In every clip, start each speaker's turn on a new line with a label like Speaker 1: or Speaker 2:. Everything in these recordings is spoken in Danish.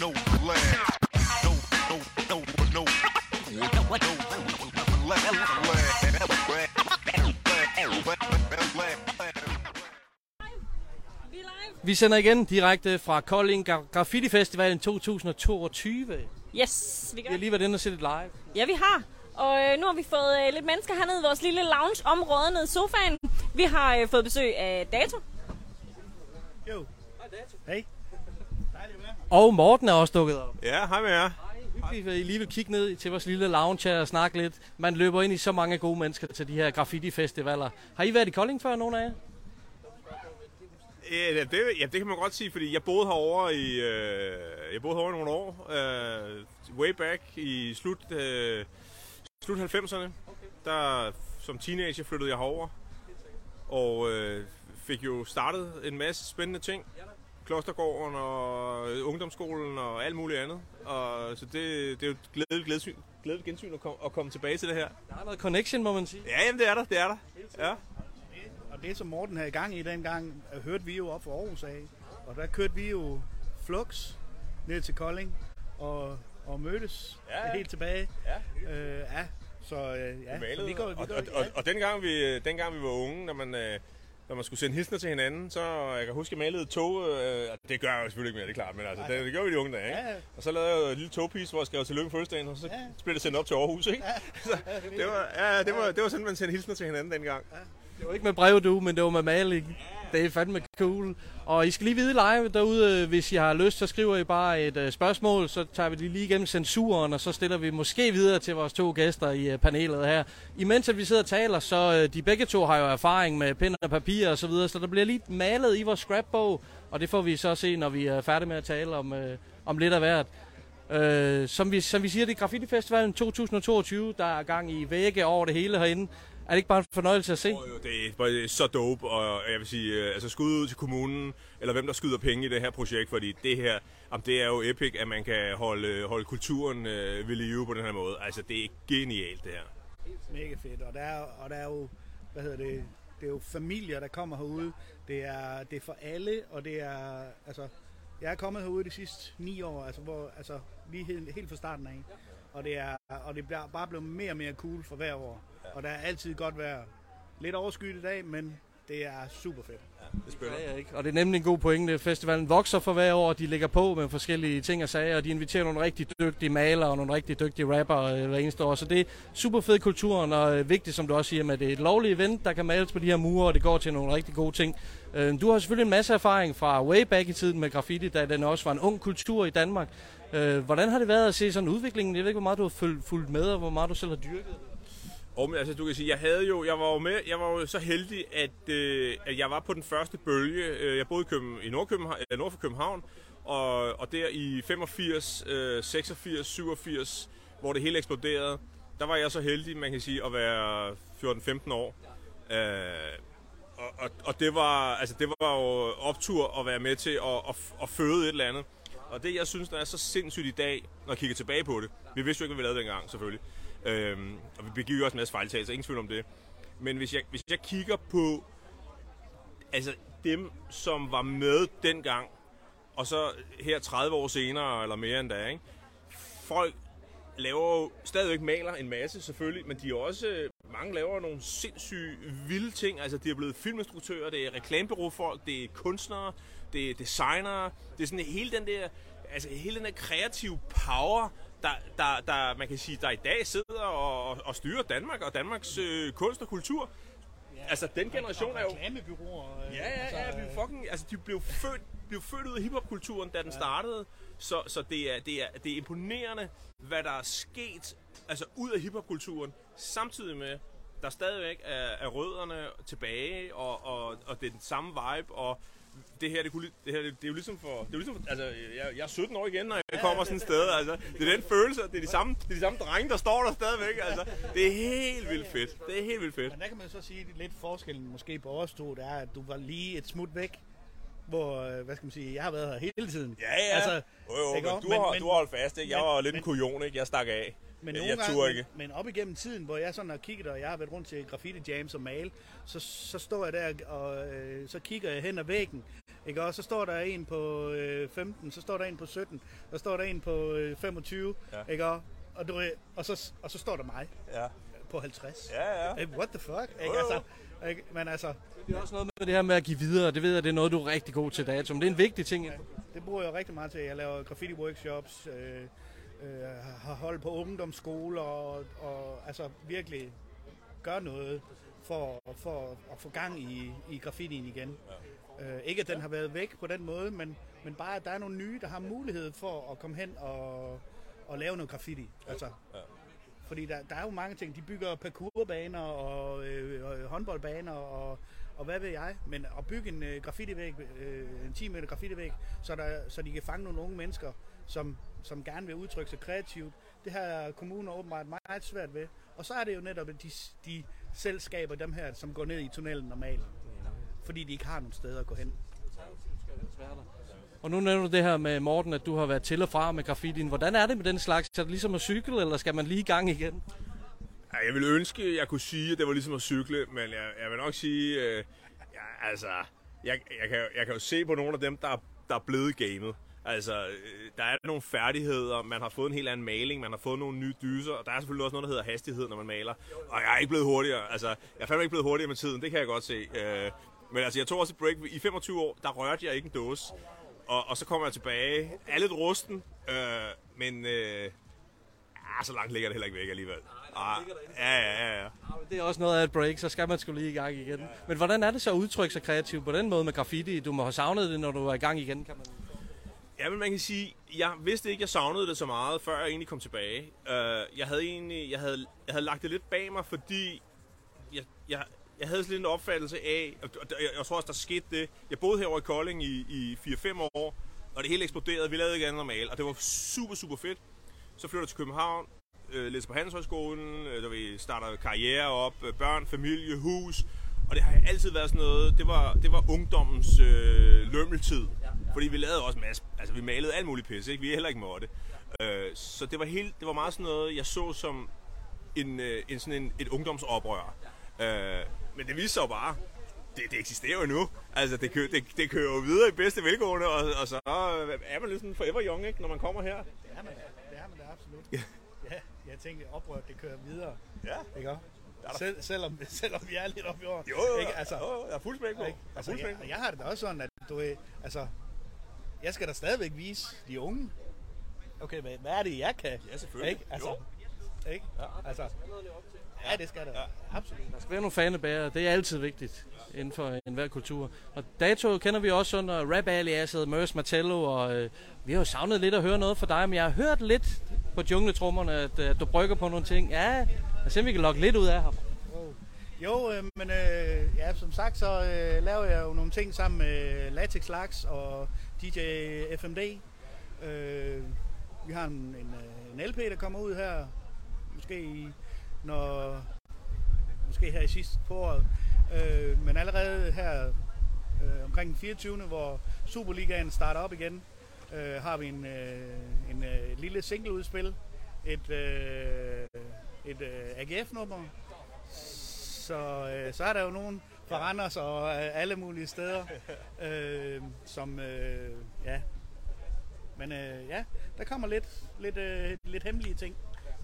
Speaker 1: no land. No, no, no, no.
Speaker 2: Vi sender igen direkte fra Kolding Gra- Graffiti Festivalen 2022.
Speaker 3: Yes, vi
Speaker 2: Vi
Speaker 3: gør.
Speaker 2: har lige været inde og set det live.
Speaker 3: Ja, vi har. Og øh, nu har vi fået øh, lidt mennesker hernede i vores lille lounge-område nede i sofaen. Vi har øh, fået besøg af Dato.
Speaker 4: Jo. Hej.
Speaker 2: Og Morten er også dukket op.
Speaker 5: Ja, hej med jer.
Speaker 2: Hyggeligt, at I lige vil kigge ned til vores lille lounge her og snakke lidt. Man løber ind i så mange gode mennesker til de her graffiti-festivaler. Har I været i Kolding før, nogen af jer?
Speaker 5: Ja, det, ja, det kan man godt sige, fordi jeg boede herovre i, øh, jeg boede herovre nogle år. Øh, way back i slut, øh, slut 90'erne. Der, som teenager flyttede jeg herover og øh, fik jo startet en masse spændende ting. Klostergården og ungdomsskolen og alt muligt andet. Og, så det, det er jo et glædeligt, glædesyn, glædeligt gensyn at, kom, at komme tilbage til det her.
Speaker 2: Der er noget connection, må man sige.
Speaker 5: Ja, jamen, det er der, det er der. Ja.
Speaker 4: Og det, som Morten havde i gang i dengang, øh, hørte vi jo op fra Aarhus af. Og der kørte vi jo flux ned til Kolding og, og mødtes
Speaker 5: Ja, ja.
Speaker 4: helt tilbage.
Speaker 5: Ja.
Speaker 4: Øh, ja, så øh, ja, vi går, vi
Speaker 5: og,
Speaker 4: går,
Speaker 5: og, og, og dengang, vi, dengang vi var unge, når man, øh, når man skulle sende hilsner til hinanden, så jeg kan huske, jeg malede et tog. Øh, og det gør jeg jo selvfølgelig ikke mere, det er klart, men altså, det, det gjorde vi de unge dage. Ikke?
Speaker 4: Ja, ja.
Speaker 5: Og så lavede jeg et lille togpiece, hvor jeg skrev tillykke med fødselsdagen, og så
Speaker 4: Ja.
Speaker 5: blev det sendt op til Aarhus. Ikke? så, det, var, ja, det, var, det var sådan, man sendte hilsner til hinanden dengang.
Speaker 2: Det var ikke med brev, du, men det var med maling. Det er fandme cool. Og I skal lige vide live derude, øh, hvis I har lyst, så skriver I bare et øh, spørgsmål, så tager vi det lige igennem censuren, og så stiller vi måske videre til vores to gæster i øh, panelet her. Imens at vi sidder og taler, så de begge to har jo erfaring med pen og papir og så videre, så der bliver lige malet i vores scrapbog, og det får vi så se, når vi er færdige med at tale om, om lidt af hvert. Uh, som, vi, som vi siger, det er Graffiti Festivalen 2022, der er gang i vægge over det hele herinde. Er det ikke bare en fornøjelse at se?
Speaker 5: Og jo, det er bare så dope, og jeg vil sige, øh, altså skud ud til kommunen, eller hvem der skyder penge i det her projekt, fordi det her, jamen, det er jo epic, at man kan holde, holde kulturen øh, ved live på den her måde. Altså, det er genialt, det her.
Speaker 4: mega fedt. Og der, er, og der er jo, hvad hedder det, det er jo familier, der kommer herude. Det er, det er for alle, og det er, altså, jeg er kommet herude de sidste ni år, altså, hvor, altså, lige helt, helt fra starten af. Og det er, og det bliver bare blevet mere og mere cool for hver år. Og der er altid godt vejr. Lidt overskyet i dag, men det er super fedt.
Speaker 5: Det spiller.
Speaker 2: Ja, ja, ikke? Og det er nemlig en god pointe. Festivalen vokser for hver år, de lægger på med forskellige ting og sager, og de inviterer nogle rigtig dygtige malere og nogle rigtig dygtige rapper øh, hver eneste år. Så det er super fed kulturen, og øh, vigtigt, som du også siger, med at det er et lovligt event, der kan males på de her mure, og det går til nogle rigtig gode ting. Øh, Du har selvfølgelig en masse erfaring fra way back i tiden med graffiti, da den også var en ung kultur i Danmark. Hvordan har det været at se sådan udviklingen? Jeg ved ikke, hvor meget du har fulgt med, og hvor meget du selv har dyrket.
Speaker 5: Og men, altså, du kan sige, jeg havde jo, jeg var jo med, jeg var jo så heldig, at, øh, at jeg var på den første bølge. Øh, jeg boede i, Køben, i Nordkøbenhavn, øh, nord for København, og, og der i 85, øh, 86, 87, hvor det hele eksploderede, der var jeg så heldig, man kan sige, at være 14-15 år. Øh, og, og, og det var, altså det var jo optur at være med til at, at, at føde et eller andet. Og det, jeg synes, der er så sindssygt i dag, når jeg kigger tilbage på det. Vi vidste jo ikke, hvad vi lavede dengang, selvfølgelig. Øhm, og vi begik jo også en masse fejltagelser, ingen tvivl om det. Men hvis jeg, hvis jeg kigger på altså dem, som var med dengang, og så her 30 år senere, eller mere end da, ikke? folk laver jo stadigvæk maler en masse selvfølgelig, men de er også, mange laver nogle sindssyge vilde ting. Altså, de er blevet filminstruktører, det er reklamebureaufolk, det er kunstnere, det er designere. Det er sådan hele den der, altså hele den der kreative power, der, der, der, man kan sige, der i dag sidder og, og styrer Danmark og Danmarks øh, kunst og kultur. Altså, den generation er jo...
Speaker 4: Reklamebyråer. øh,
Speaker 5: Ja, ja, ja,
Speaker 4: altså,
Speaker 5: vi er fucking, altså, de blev født, blev født ud af hiphopkulturen, da den startede. Så, så det, er, det, er, det er imponerende, hvad der er sket altså, ud af hiphopkulturen, samtidig med, der stadigvæk er, er rødderne tilbage, og, og, og det er den samme vibe, og det her, det, kunne, det her, det, det er jo ligesom for, det er jo ligesom, altså, jeg, jeg er 17 år igen, når jeg kommer sådan et sted, altså, det er den følelse, det er de samme, det er de samme drenge, der står der stadigvæk, altså, det er helt vildt fedt, det er helt vildt fedt.
Speaker 4: Men der kan man så sige, at lidt forskellen måske på os to, det er, at du var lige et smut væk. Hvor, øh, hvad skal man sige, jeg har været her hele tiden.
Speaker 5: Ja, ja.
Speaker 4: Altså,
Speaker 5: jo, jo, men, du, har,
Speaker 4: Men-
Speaker 5: du har holdt fast, ikke? Jeg
Speaker 4: men-
Speaker 5: var lidt en
Speaker 4: men-
Speaker 5: kujon, ikke? Jeg stak af.
Speaker 4: Men
Speaker 5: jeg,
Speaker 4: nogle
Speaker 5: jeg
Speaker 4: gange,
Speaker 5: ikke.
Speaker 4: Men, men op igennem tiden, hvor jeg sådan har kigget, og jeg har været rundt til graffiti jams og male, så, så står jeg der, og øh, så kigger jeg hen ad væggen, Ikke? Og så står der en på øh, 15, så står der en på 17, så står der en på øh, 25,
Speaker 5: Ja.
Speaker 4: ikke? Og, og, du, og, så, og så står der mig
Speaker 5: Ja.
Speaker 4: på 50.
Speaker 5: Ja, ja.
Speaker 4: Hey, what the fuck? Ikke? Altså, ikke? Men altså,
Speaker 2: Det er også noget med det her med at give videre. Det ved jeg, det er noget, du er rigtig god til, Dato. Men det er en vigtig ting.
Speaker 4: det bruger jeg rigtig meget til. Jeg laver graffiti-workshops, øh, øh, har holdt på ungdomsskoler og, og altså virkelig gør noget for, for at få gang i, i graffitien igen. Ja. Øh, ikke at den har været væk på den måde, men, men bare at der er nogle nye, der har mulighed for at komme hen og, og lave noget graffiti. Altså,
Speaker 5: Ja.
Speaker 4: fordi der, der er jo mange ting. De bygger parkourbaner og øh, og håndboldbaner og, og hvad ved jeg. Men at bygge en øh, graffitivæg, øh, en 10 meter graffitivæg, så, der, så de kan fange nogle unge mennesker, som, som gerne vil udtrykke sig kreativt, det har kommuner åbenbart meget svært ved. Og så er det jo netop, de, de selv skaber dem her, som går ned i tunnelen og maler. Fordi de ikke har nogen steder at gå hen.
Speaker 2: Og nu nævner du det her med Morten, at du har været til og fra med graffitien. Hvordan er det med den slags? Er det ligesom at cykle, eller skal man lige i gang igen?
Speaker 5: Ja, jeg ville ønske, at jeg kunne sige, at det var ligesom at cykle, men jeg, jeg vil nok sige, øh, ja, altså, jeg, jeg, kan, jeg kan jo se på nogle af dem, der, er- der er blevet gamet. Altså, øh, der er nogle færdigheder, man har fået en helt anden maling, man har fået nogle nye dyser, og der er selvfølgelig også noget, der hedder hastighed, når man maler. Og jeg er ikke blevet hurtigere, altså, jeg er fandme ikke blevet hurtigere med tiden, det kan jeg godt se. Øh, men altså, jeg tog også et break, i 25 år, der rørte jeg ikke en dåse. Og, og så kommer jeg tilbage, er lidt rusten, øh, men øh, ah, så langt ligger det heller ikke væk alligevel. Ah, ja, ja, ja, ja.
Speaker 2: Det er også noget af et break, så skal man skulle lige i gang igen. Men hvordan er det så at udtrykke sig kreativt på den måde med graffiti? Du må have savnet det, når du er i gang igen, kan man
Speaker 5: Ja, men man kan sige, jeg vidste ikke, jeg savnede det så meget, før jeg egentlig kom tilbage. Uh, jeg havde egentlig, jeg havde, jeg havde lagt det lidt bag mig, fordi jeg, jeg, jeg havde sådan lidt en opfattelse af, og jeg, jeg tror også, der skete det. Jeg boede herovre i Kolding i, i 4-5 år, og det hele eksploderede. Vi lavede ikke andet normalt, og det var super, super fedt. Så flytter jeg til København, øh, læser på Handelshøjskolen, øh, der vi starter karriere op, øh, børn, familie, hus. Og det har altid været sådan noget, det var, det var ungdommens øh, lømmeltid. Fordi vi lavede også masse, altså vi malede alt muligt pisse, ikke? Vi er heller ikke måtte. Øh, så det var, helt, det var meget sådan noget, jeg så som en, øh, en, sådan en, et ungdomsoprør. Øh, men det viste sig jo bare, det, det eksisterer jo endnu. Altså, det, kø, det, det kører jo videre i bedste velgående, og, og så øh, er man lidt sådan forever young, ikke, når man kommer her.
Speaker 4: Det er man da. Det er man da absolut. Ja, jeg tænkte, oprørt, det kører videre.
Speaker 5: Ja.
Speaker 4: Ikke? Sel, selvom, selvom vi er lidt oppe i år.
Speaker 5: Jo, jo,
Speaker 4: ikke? Altså,
Speaker 5: jo, jo, jeg er fuld smæk på.
Speaker 4: Altså, jeg, jeg har det da også sådan, at du altså, jeg skal da stadigvæk vise de unge, okay, hvad, hvad er det, jeg kan?
Speaker 5: Ja, selvfølgelig.
Speaker 4: Ikke? Altså, ikke?
Speaker 5: Ja.
Speaker 4: Altså, ja, det skal der. Absolut.
Speaker 2: Der skal være nogle fanebærere, det er altid vigtigt inden for enhver kultur. Og Dato kender vi også under rap aliaset Mørs Martello, og øh, vi har jo savnet lidt at høre noget fra dig, men jeg har hørt lidt på jungletrummerne, at, øh, at du brygger på nogle ting. Ja, lad os se, om vi kan lokke lidt ud af ham.
Speaker 4: Jo, øh, men øh, ja, som sagt, så øh, laver jeg jo nogle ting sammen med Latex Lax og DJ FMD. Øh, vi har en, en, øh, en LP, der kommer ud her, måske i, når, måske her i sidste på året. Øh, men allerede her øh, omkring den 24. hvor Superligaen starter op igen, øh, har vi en, øh, en øh, lille singleudspil, et, øh, et øh, AGF-nummer, så, øh, så er der jo nogen fra Randers og øh, alle mulige steder, øh, som, øh, ja. Men øh, ja, der kommer lidt, lidt, øh, lidt hemmelige ting,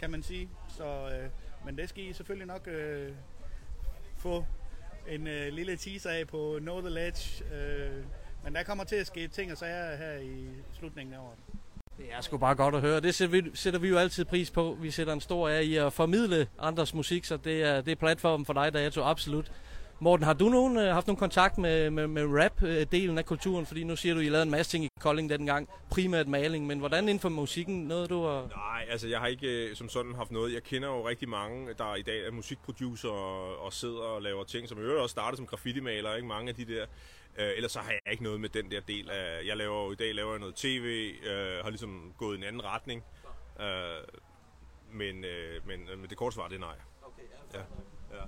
Speaker 4: kan man sige. Så, øh, men det skal I selvfølgelig nok øh, få en øh, lille teaser af på Know The Ledge. Øh, men der kommer til at ske ting og sager her i slutningen af året.
Speaker 2: Det er sgu bare godt at høre. Det sætter vi, jo altid pris på. Vi sætter en stor ære i at formidle andres musik, så det er, det er platformen for dig, Dato, absolut. Morten, har du nogen, øh, haft nogen kontakt med, med, med rap-delen af kulturen? Fordi nu siger du, at I lavede en masse ting i Kolding dengang, primært maling, men hvordan inden for musikken noget du har...
Speaker 5: Nej, altså jeg har ikke øh, som sådan haft noget. Jeg kender jo rigtig mange, der i dag er musikproducer og, og sidder og laver ting, som i øvrigt også startede som graffiti-maler, ikke? Mange af de der. Øh, ellers så har jeg ikke noget med den der del af... Jeg laver jo i dag laver jeg noget tv, øh, har ligesom gået i en anden retning. Øh, men, øh, men, men det korte svar, det er nej. Ja. ja.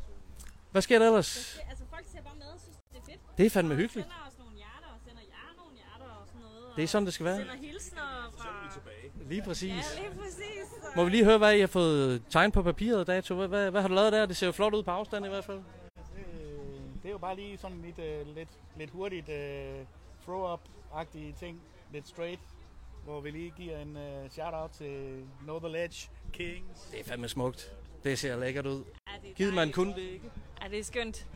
Speaker 2: Hvad sker der ellers?
Speaker 3: Altså, folk ser bare med og synes, det er
Speaker 2: er fandme
Speaker 3: Og
Speaker 2: hyggeligt.
Speaker 3: sender os nogle hjerter, og sender jer nogle hjerter og sådan noget.
Speaker 2: Det er sådan, det skal være.
Speaker 3: Sender hilsner fra...
Speaker 2: Lige præcis.
Speaker 3: Ja, lige præcis.
Speaker 2: Må vi lige høre, hvad I har fået tegn på papiret, Dato? Hvad, hvad, hvad har du lavet der? Det ser jo flot ud på afstand i hvert fald.
Speaker 4: Det, det er jo bare lige sådan lidt, øh, lidt, lidt hurtigt øh, throw-up-agtige ting, lidt straight, hvor vi lige giver en uh, shout-out til Know The Ledge Kings.
Speaker 2: Det er fandme smukt. Det ser lækkert ud.
Speaker 3: Ja, er
Speaker 2: Givet man kun det, ikke?
Speaker 3: Ja, det er skønt.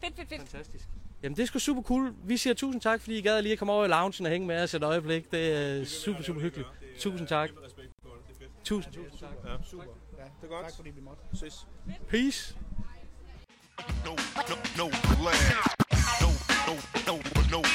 Speaker 3: Fedt, fedt, fedt.
Speaker 2: Fantastisk. Jamen, det er sgu super cool. Vi siger tusind tak, fordi I gad lige at komme over i loungen og hænge med os et øjeblik. Det er super, super hyggeligt. Tusind tak. Tusind, tusind tak.
Speaker 4: Ja, super. Ja,
Speaker 5: det er godt.
Speaker 4: Tak fordi vi måtte.
Speaker 5: Ses.
Speaker 2: Peace.
Speaker 1: No, no, no, no, no, no, no, no, no, no, no,